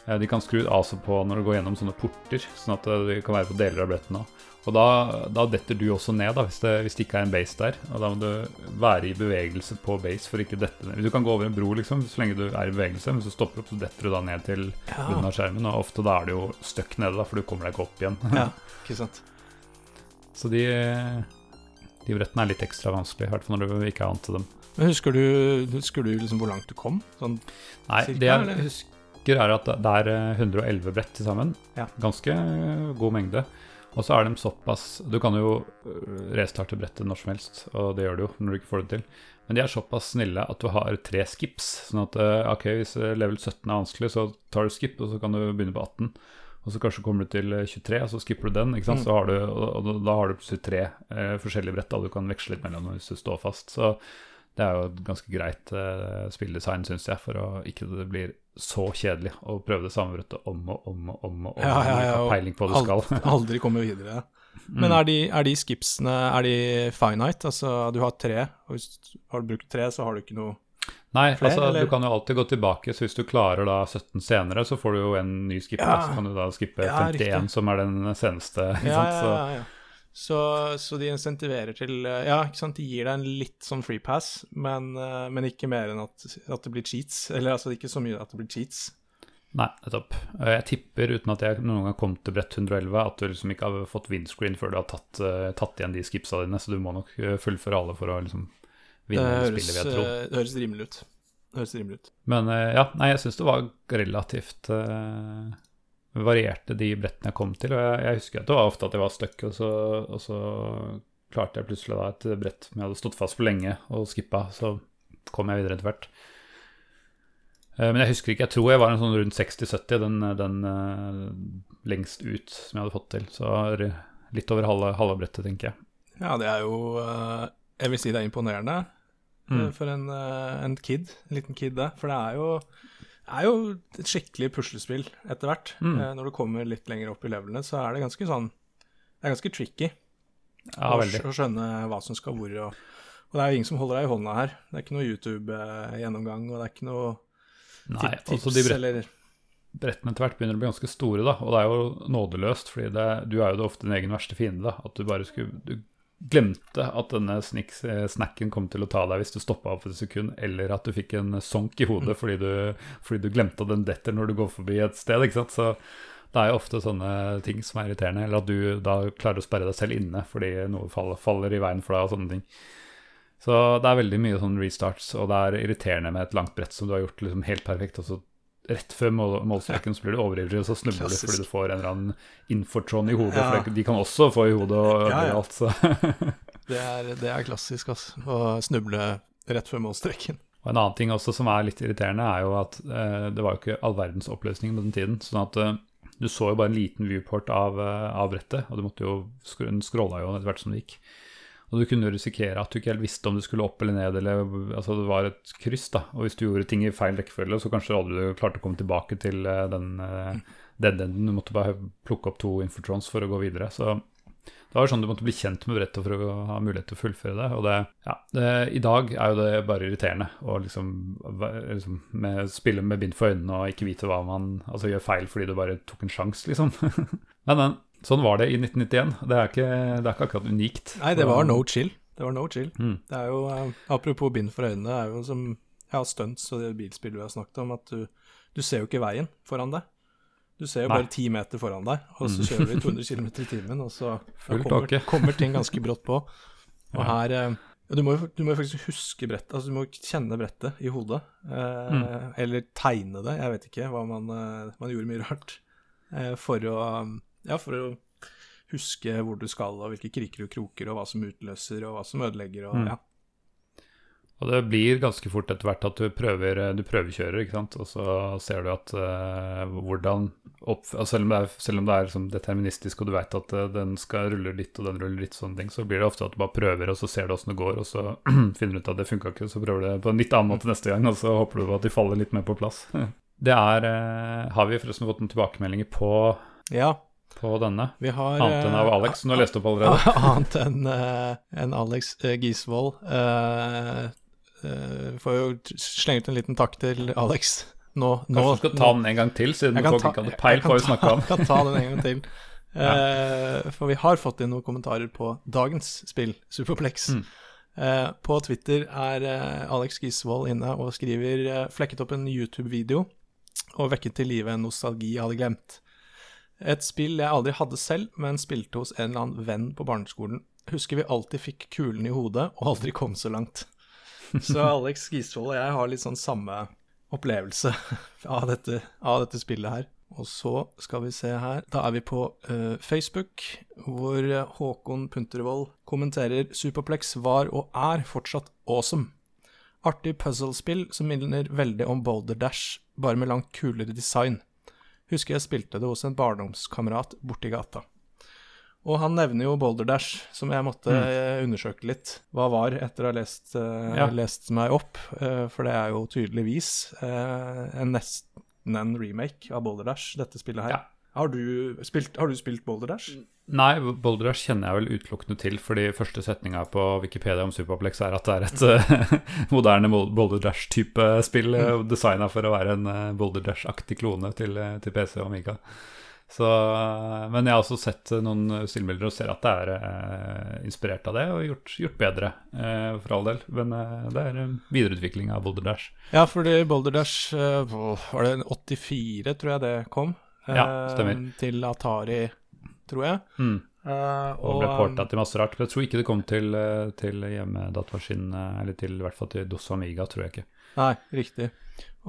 Speaker 2: Eh, de kan skru og på når du går gjennom sånne porter, sånn at eh, de kan være på deler av brettene. Og da, da detter du også ned, da, hvis det, hvis det ikke er en base der. Og da må du være i bevegelse på base for ikke dette ned. Du kan gå over en bro, liksom, så lenge du er i bevegelse, men hvis du stopper opp, så detter du da ned til bunnen av skjermen. Og ofte da er du jo stuck nede, da, for du kommer deg ikke opp igjen.
Speaker 1: Ja, ikke sant.
Speaker 2: Så de, de brettene er litt ekstra vanskelig, i hvert fall når du ikke er vant til dem.
Speaker 1: Men husker du, husker du liksom hvor langt du kom? Sånn,
Speaker 2: Nei,
Speaker 1: Cirka,
Speaker 2: det jeg
Speaker 1: eller?
Speaker 2: husker er at det er eh, 111 brett til sammen.
Speaker 1: Ja.
Speaker 2: Ganske eh, god mengde. Og så er de såpass Du kan jo øh, restarte brettet når som helst, og det gjør du jo når du ikke får det til. Men de er såpass snille at du har tre skips. Sånn at eh, ok, hvis eh, level 17 er vanskelig, så tar du skip, og så kan du begynne på 18. Og så kanskje kommer du til eh, 23, og så skipper du den. ikke sant?
Speaker 1: Mm.
Speaker 2: Så har du, og, da- har du plutselig tre eh, forskjellige brett da du kan veksle litt mellom hvis du står fast. Så det er jo et ganske greit eh, spilldesign, syns jeg, for å ikke det blir så kjedelig å prøve det samme brettet om og om og om. og om,
Speaker 1: Ja, ja, ja, og
Speaker 2: peiling på det skal.
Speaker 1: Aldri, komme videre. Men
Speaker 2: Mm.
Speaker 1: er de, er de skipsene Er de finite? Altså, du har tre, og hvis du har du brukt tre, så har du ikke noe
Speaker 2: Nei,
Speaker 1: Flere,
Speaker 2: altså
Speaker 1: eller?
Speaker 2: du kan jo alltid gå tilbake, så hvis du klarer da 17 senere, så får du jo en ny skipper,
Speaker 1: Ja.
Speaker 2: så kan du da skippe
Speaker 1: Ja,
Speaker 2: 51,
Speaker 1: riktig.
Speaker 2: som er den seneste.
Speaker 1: Ja?
Speaker 2: Så,
Speaker 1: ja, ja. Så, så de insentiverer til eh, Ja, ikke sant, de gir deg en litt sånn free pass, men, eh, men ikke mer enn at, at det blir cheats. Eller altså ikke så mye at det blir cheats.
Speaker 2: nei, nettopp. Eh, Jeg tipper, uten at jeg noen gang kom til brett 111, at du liksom ikke har fått windscreen før du har tatt, tatt igjen de skipsa dine, så du må nok fullføre alle for å liksom
Speaker 1: Det høres, eh, det høres rimelig ut. Det høres rimelig ut.
Speaker 2: Men eh, ja, nei, jeg syns det var relativt uh, varierte de brettene jeg kom til. Og jeg, jeg husker at det var ofte at jeg var stuck, og, så, og så klarte jeg plutselig da et brett som jeg hadde stått fast for lenge og skippa. Så kom jeg videre etter hvert. Uh, Men jeg husker ikke, jeg tror jeg var en sånn rundt 60-70, den, den uh, lengst ut som jeg hadde fått til. Så litt over halve, halve brettet, tenker jeg.
Speaker 1: Ja, det er jo Jeg vil si det er imponerende
Speaker 2: Mm.
Speaker 1: eh, for en, eh, en kid. En liten kid, det. For det er jo, er jo et skikkelig puslespill etter hvert.
Speaker 2: Mm.
Speaker 1: Eh, Når du kommer litt lenger opp i levelene, så er det ganske sånn Det er ganske tricky
Speaker 2: Ja,
Speaker 1: å, å skjønne hva som skal hvor. Og, og det er jo ingen som holder deg i hånda her. Det er ikke noe YouTube-gjennomgang, og det er ikke noe
Speaker 2: Nei, altså
Speaker 1: tips
Speaker 2: de brett,
Speaker 1: eller
Speaker 2: brettene etter hvert begynner å bli ganske store, da. Og det er jo nådeløst, fordi det, du er jo det ofte din egen verste fiende, da. At du bare skulle Du glemte at denne eh, snacken kom til å ta deg hvis du stoppa opp for et sekund, eller at du fikk en sonk i hodet fordi, du, fordi du glemte at den detter når du går forbi et sted, ikke sant. Så det er jo ofte sånne ting som er irriterende, eller at du da klarer å sperre deg selv inne fordi noe faller, faller i veien for deg og sånne ting. Så det er veldig mye sånn restarts, og det er irriterende med et langt brett som du har gjort liksom helt perfekt, og så rett før mål, målstreken så blir du overivrig, og så snubler du fordi du får en eller annen infotron i hodet,
Speaker 1: Ja.
Speaker 2: for de kan også få i hodet og
Speaker 1: Ja, ja.
Speaker 2: alt, så
Speaker 1: Det er, det er klassisk, altså. Å snuble rett før målstreken.
Speaker 2: Og En annen ting også som er litt irriterende, er jo at eh, det var jo ikke all verdens oppløsning på den tiden. Sånn at eh, du så jo bare en liten viewport av, eh, av brettet, og du måtte jo den scrolla jo etter hvert som det gikk. Og du kunne risikere at du ikke helt visste om du skulle opp eller ned, eller altså det var et kryss, da. Og hvis du gjorde ting i feil rekkefølge, så kanskje aldri du klarte å komme tilbake til eh, den uh, dead enden. Du måtte bare plukke opp to infotrons for å gå videre. Så det var sånn du måtte bli kjent med brettet for å ha mulighet til å fullføre det. Og det, ja, det, i dag er jo det bare irriterende å liksom, liksom med, spille med bind for øynene og ikke vite hva man Altså gjør feil fordi du bare tok en sjanse, liksom. men, men. Sånn var det i 1991. Det er ikke, det er ikke akkurat unikt.
Speaker 1: Nei, det var no chill. Det var no chill.
Speaker 2: Mm.
Speaker 1: Det er jo, eh, Apropos bind for øynene, det er jo som ja, stunts og det bilspillet vi har snakket om, at du, du ser jo ikke veien foran deg. Du ser jo
Speaker 2: Nei.
Speaker 1: bare ti meter foran deg, og så kjører vi 200 km i timen, og så kommer, kommer ting ganske brått på. Og her eh, du, må jo, du må faktisk huske brettet, altså du må kjenne brettet i hodet. Eh,
Speaker 2: Mm.
Speaker 1: Eller tegne det, jeg vet ikke hva man eh, Man gjorde mye rart eh, for å Ja, for å huske hvor du skal, og hvilke kriker og kroker, og hva som utløser, og hva som ødelegger, og
Speaker 2: Mm.
Speaker 1: ja.
Speaker 2: Og det blir ganske fort etter hvert at du prøver du prøvekjører, ikke sant. Og så ser du at uh, hvordan opp, altså selv, om det er, om det er sånn deterministisk, og du vet at uh, den skal rulle litt, og den ruller litt, sånne ting, så blir det ofte at du bare prøver, og så ser du åssen det går, og så finner du ut at det funka ikke, så prøver du det på en litt annen måte neste gang, og så håper du på at de faller litt mer på plass. Det er eh, Har vi forresten fått noen tilbakemeldinger på,
Speaker 1: ja
Speaker 2: på denne?
Speaker 1: vi har
Speaker 2: Annet enn av
Speaker 1: eh,
Speaker 2: Alex, som du har lest opp allerede?
Speaker 1: Annet enn eh, enn Alex uh, Gisvold. Får jo slenge ut en liten takk til Alex. Nå, nå
Speaker 2: Kanskje du skal ta den en gang til, siden folk ikke hadde peil
Speaker 1: kan
Speaker 2: på hva vi snakka om.
Speaker 1: Jeg kan ta den en gang til. Eh, for vi har fått inn noen kommentarer på dagens spill, Superplex.
Speaker 2: Mm.
Speaker 1: Uh, på Twitter er uh, Alex Gisvold inne og skriver eh, flekket opp en YouTube-video og vekket til live en nostalgi jeg hadde glemt. Et spill jeg aldri hadde selv, men spilte hos en eller annen venn på barneskolen. Husker vi alltid fikk kulen i hodet og aldri kom så langt. Så Alex Gisvold og jeg har litt sånn samme opplevelse av dette, av dette spillet her. Og så skal vi se her, da er vi på uh, Facebook, hvor eh, Håkon Puntervold kommenterer Superplex var og er fortsatt awesome. Artig puzzlespill som minner veldig om Boulder Dash, bare med langt kulere design. Husker jeg spilte det hos en barndomskamerat borti gata. Og han nevner jo Boulder Dash, som jeg måtte mm. undersøke litt hva var, etter å ha lest, uh,
Speaker 2: Ja.
Speaker 1: lest meg opp. Uh, for det er jo tydeligvis uh, en nesten en remake av Boulder Dash, dette spillet her.
Speaker 2: Ja.
Speaker 1: Har, du spilt, har du spilt Boulder Dash?
Speaker 2: Nei, Boulder Dash kjenner jeg vel utelukkende til, fordi første setninga på Wikipedia om Superplex er at det er et eh, moderne Bol- Boulder Dash-type spill, uh, designa for å være en uh, Boulder Dash-aktig klone til, eh, til PC og Amiga. Så, eh, men jeg har også sett eh, noen stillbilder og ser at det er eh, inspirert av det, og gjort, gjort bedre, eh, for all del. Men eh, det er videreutvikling av Boulder Dash.
Speaker 1: Ja, fordi Boulder Dash eh, Var det en 84, tror jeg det kom?
Speaker 2: Ja,
Speaker 1: Eh,
Speaker 2: stemmer.
Speaker 1: Til Atari, tror jeg.
Speaker 2: Mm.
Speaker 1: Uh,
Speaker 2: og, ble porta til masse rart. Men jeg tror ikke det kom til, eh, til hjemmedatamaskin, eller til i hvert fall til DOS Amiga, tror jeg ikke.
Speaker 1: Nei, riktig.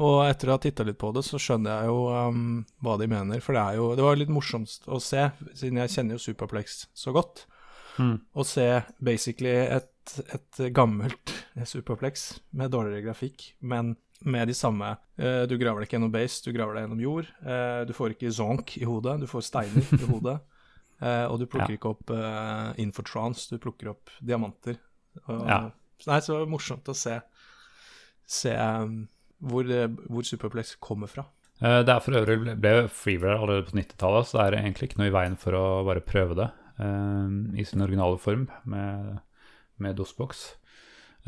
Speaker 1: Og etter å ha titta litt på det, så skjønner jeg jo um, hva de mener. For det er jo Det var litt morsomt å se, siden jeg kjenner jo Superplex så godt, mm. å se basically et, et gammelt Superplex med dårligere grafikk, men med de samme Du graver deg ikke gjennom base, du graver deg gjennom jord. Du får ikke zonk i hodet, du får steiner i hodet. Uh, og du plukker ja. ikke opp uh, infotrans, du plukker opp diamanter. Og, ja. Nei, så morsomt å se, se um, hvor, hvor, Superplex kommer fra.
Speaker 2: Det er for øvrig ble Freeware allerede på 90-tallet, så det er egentlig ikke noe i veien for å bare prøve det i sin originale form med, med DOSBox.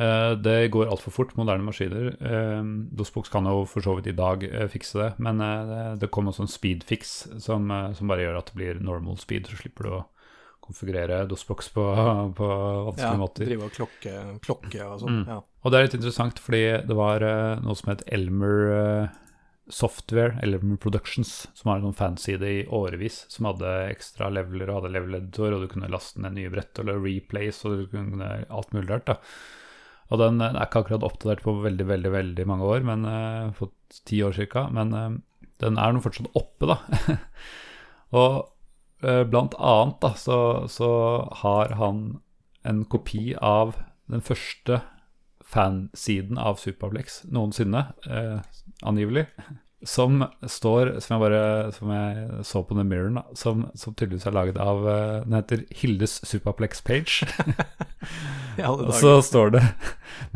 Speaker 2: Uh, det går altfor fort, moderne maskiner. Uh, DOSBox kan jo for så vidt i dag uh, fikse det, men det kom også en speedfix som, som, bare gjør at det blir normal speed, så slipper du å konfigurere DOSBox på, på vanskelige ja, måter.
Speaker 1: Drive og klokke, klokke og sånn. Mm. Ja.
Speaker 2: Og det er litt interessant, fordi det var noe som het Elmer Software, Elmer Productions, som har en sånn fanside i årevis, som hadde ekstra leveler og hadde level-editor, og du kunne laste ned nye brett eller replays og du kunne alt mulig rart. da. Og den er ikke akkurat oppdatert på veldig, veldig veldig mange år, men uh, for ti år ca. Men uh, den er nå fortsatt oppe, da. og uh, blant annet da, så, så, har han en kopi av den første fansiden av Superplex noensinne, angivelig som står, som jeg, bare, som jeg så på den mirroren, som, som, tydeligvis er laget av eh, Den heter Hildes Superplex Page. og så står det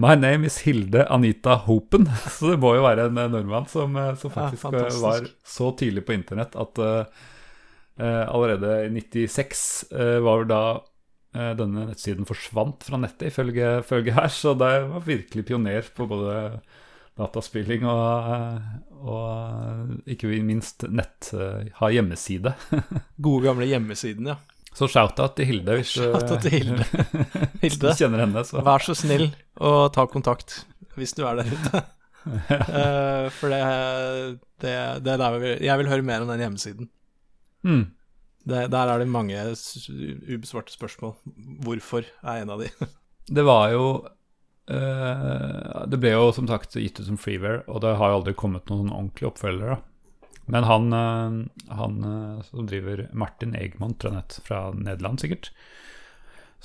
Speaker 2: My name is Hilde Anita Hopen. Så det må jo være en nordmann som, eh, som faktisk ja, var så tidlig på internett at uh, allerede i 96 uh, var da uh, denne nettsiden forsvant fra nettet, ifølge, ifølge her. Så det var virkelig pioner på både dataspilling og, og ikke minst nett ha hjemmeside.
Speaker 1: Gode, gamle hjemmesiden, ja.
Speaker 2: Så shout-out til Hilde hvis
Speaker 1: til Hilde.
Speaker 2: Hilde. du kjenner henne. Så.
Speaker 1: Vær så snill og ta kontakt hvis du er der ute. uh, for det, det, det er der vi, Jeg vil høre mer om den hjemmesiden. Mm. Det, der er det mange ubesvarte spørsmål. Hvorfor er en av de.
Speaker 2: det var jo Uh, det ble jo som sagt gitt ut som freeware, og det har jo aldri kommet noen ordentlige oppfølgere. Men han, uh, han uh, som driver Martin Egman jeg fra Nederland, sikkert,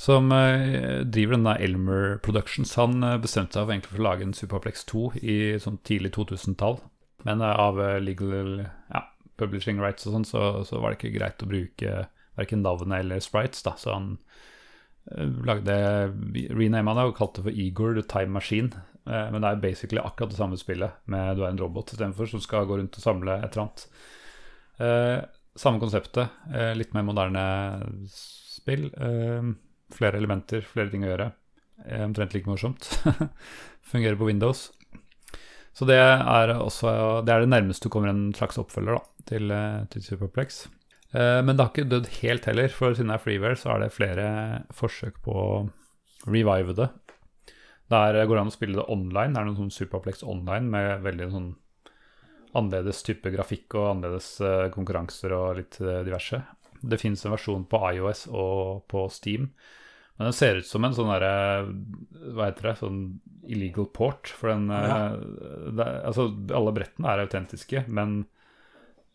Speaker 2: som driver denne Elmer Productions, han bestemte seg for egentlig for å lage en Superplex 2 i sånn tidlig 2000-tall. Men av legal ja, publishing rights og sånn, så, så, var det ikke greit å bruke verken navnet eller sprites, da, så han lagde renama det og kalte det for Igor the Time Machine. Eh, men det er basically akkurat det samme spillet, med du er en robot istedenfor, som skal gå rundt og samle et eller annet. Eh, samme konseptet, litt mer moderne spill. flere elementer, flere ting å gjøre. omtrent like morsomt. Fungerer på Windows. Så det er også Det er det nærmeste du kommer en slags oppfølger da, til, til Superplex. Eh, men det har ikke dødd helt heller, for siden det er freeware, så er det flere forsøk på å revive det. Der går det an å spille det online. Det er noen sånn Superplex online med veldig sånn annerledes type grafikk og annerledes eh, konkurranser og litt eh, diverse. Det fins en versjon på iOS og på Steam. Men den ser ut som en sånn derre Hva heter det? Sånn illegal port. For den ja. det, Altså, alle brettene er autentiske, men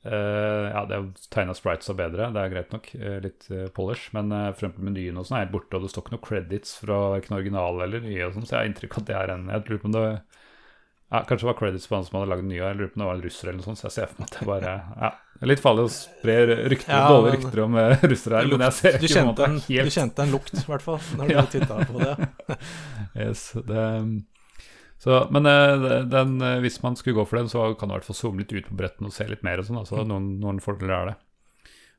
Speaker 2: Uh, ja, det er tegna sprites og bedre, det er greit nok. Uh, litt uh, polish. Men uh, f.eks. menyen og sånn er helt borte, og det står ikke noe credits fra verken original eller nye. og sånn, Så jeg har inntrykk av at det er en Jeg lurer på om det ja, Kanskje det var credits på han som hadde lagd den nye, jeg lurer på om det var en russer eller noe sånt. Så jeg ser for meg at det bare ja, litt farlig å spre rykter, ja, dårlige rykter om russere her, men jeg ser ikke på en
Speaker 1: helt Du kjente en lukt, i hvert fall, når du ja. titta på det.
Speaker 2: yes, det så, men eh, den, eh, hvis man skulle gå for den, så kan du i hvert fall zoome litt ut på bretten og se litt mer. og sånn, altså noen, noen fordeler er det.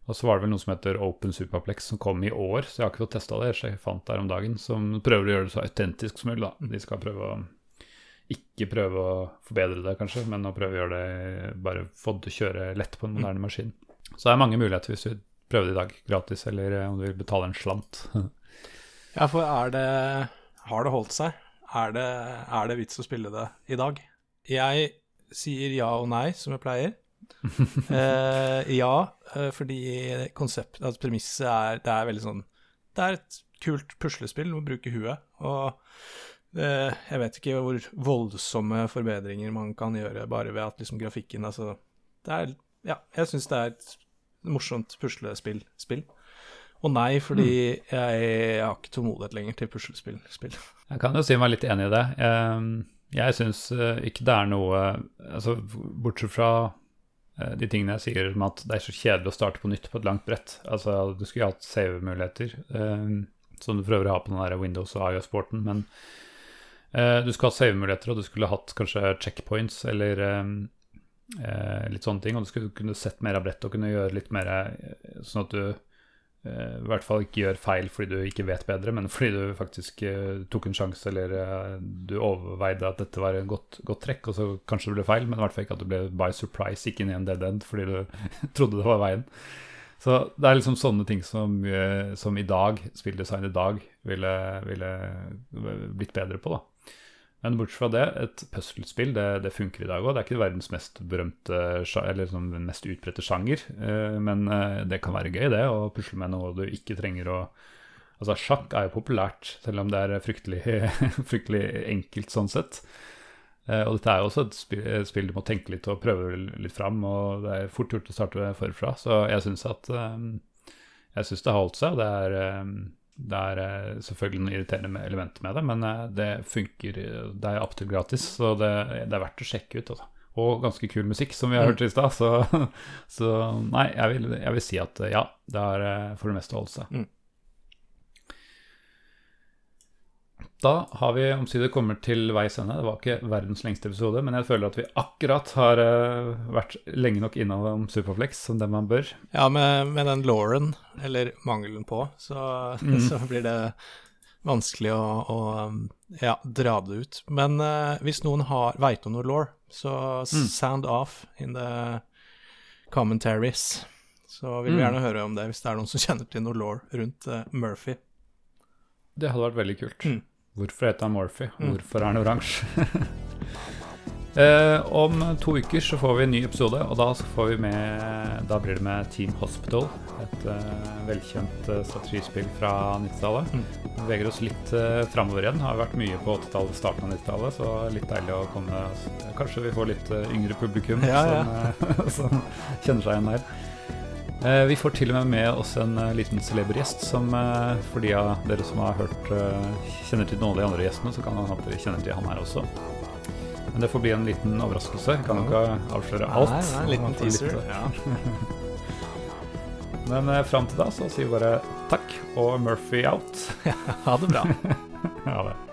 Speaker 2: Og så var det vel noe som heter Open Superplex som kom i år, så jeg har ikke fått testa det. Jeg fant det her om dagen, som prøver å gjøre det så autentisk som mulig. da. Mm. De skal prøve å ikke prøve å forbedre det, kanskje, men å prøve å gjøre det bare få det til å kjøre lett på en mm. moderne maskin. Så det er mange muligheter hvis du prøver det i dag, gratis, eller om du vil betale en slant.
Speaker 1: ja, for er det Har det holdt seg? Er det, er det vits å spille det i dag? Jeg sier ja og nei, som jeg pleier. Eh, ja, eh, fordi konsept, altså premisset er Det er veldig sånn Det er et kult puslespill, du må bruke huet. Og eh, jeg vet ikke hvor voldsomme forbedringer man kan gjøre bare ved at liksom grafikken Altså, det er Ja, jeg syns det er et morsomt puslespill. Spill. Og nei, fordi jeg, jeg har ikke tålmodighet lenger til puslespill. Spill.
Speaker 2: Jeg kan jo si meg litt enig i det. Jeg, syns ikke det er noe altså Bortsett fra eh, de tingene jeg sier om at det er så kjedelig å starte på nytt på et langt brett. Altså, Du skulle hatt save-muligheter, eh, som du prøver å ha på den der Windows og IOS-porten. men eh, du skulle hatt save-muligheter, og du skulle hatt kanskje checkpoints eller eh, eh, litt sånne ting. Og du skulle kunne sett mer av brettet og kunne gjøre litt mer eh, sånn at du i hvert fall ikke gjør feil fordi du ikke vet bedre, men fordi du faktisk uh, tok en sjanse eller uh, du overveide at dette var en godt, godt, trekk, og så kanskje det ble feil, men i hvert fall ikke at du ble by surprise, ikke inn i en dead end fordi du trodde det var veien. Så det er liksom sånne ting som, som i dag, spilldesign i dag, ville, ville blitt bedre på, da. Men bortsett fra det, et puzzlespill det, det funker i dag òg. Det er ikke verdens mest berømte eller liksom mest utbredte sjanger, eh, men eh, det kan være gøy, det, å pusle med noe du ikke trenger å Altså, sjakk er jo populært, selv om det er fryktelig, fryktelig enkelt sånn sett. Eh, og dette er jo også et spill, et spill, du må tenke litt og prøve litt fram, og det er fort gjort å starte forfra. Så jeg syns at Jeg syns det har holdt seg. og Det er det er eh, selvfølgelig noen irriterende elementer med det, men eh, det funker. Det er absolutt gratis, så det, det, er verdt å sjekke ut. Også. Og ganske kul musikk, som vi har hørt i stad. Så, så, nei, jeg vil, jeg vil, si at ja, det eh, for det meste å holde seg. Mm. Da har vi omsider kommet til veis ende. Det var ikke verdens lengste episode, men jeg føler at vi akkurat har uh, vært lenge nok innom Superflex som det man bør.
Speaker 1: Ja, med, med den Lauren, eller mangelen på, så, mm. så blir det vanskelig å, å ja, dra det ut. Men uh, hvis noen har veit om noe law, så mm. sound off in the commentaries. Så vil vi mm. gjerne høre om det hvis det er noen som kjenner til noe law rundt uh, Murphy.
Speaker 2: Det hadde vært veldig kult. Hvorfor heter han Morphy? Mm. Hvorfor er han oransje? eh, om to uker så får vi en ny episode, og da, med, da blir det med Team Hospital. Et uh, velkjent uh, strategispill fra 90-tallet. Mm. Beveger oss litt uh, framover igjen. Har vært mye på 80-tallet, starten av 90-tallet, så litt deilig å komme Kanskje vi får litt uh, yngre publikum ja, som, ja. som kjenner seg igjen der. Eh, vi får til og med med oss en uh, liten celeber gjest, som uh, for de av dere som har hørt kjenner til noen av de andre gjestene, så kan han at dere kjenner til han her også. Men det får bli en liten overraskelse. Kan jo ikke avsløre alt.
Speaker 1: Nei, nei, en liten teaser. Ja.
Speaker 2: Men fram til da så sier vi bare takk og Murphy out.
Speaker 1: ha det bra.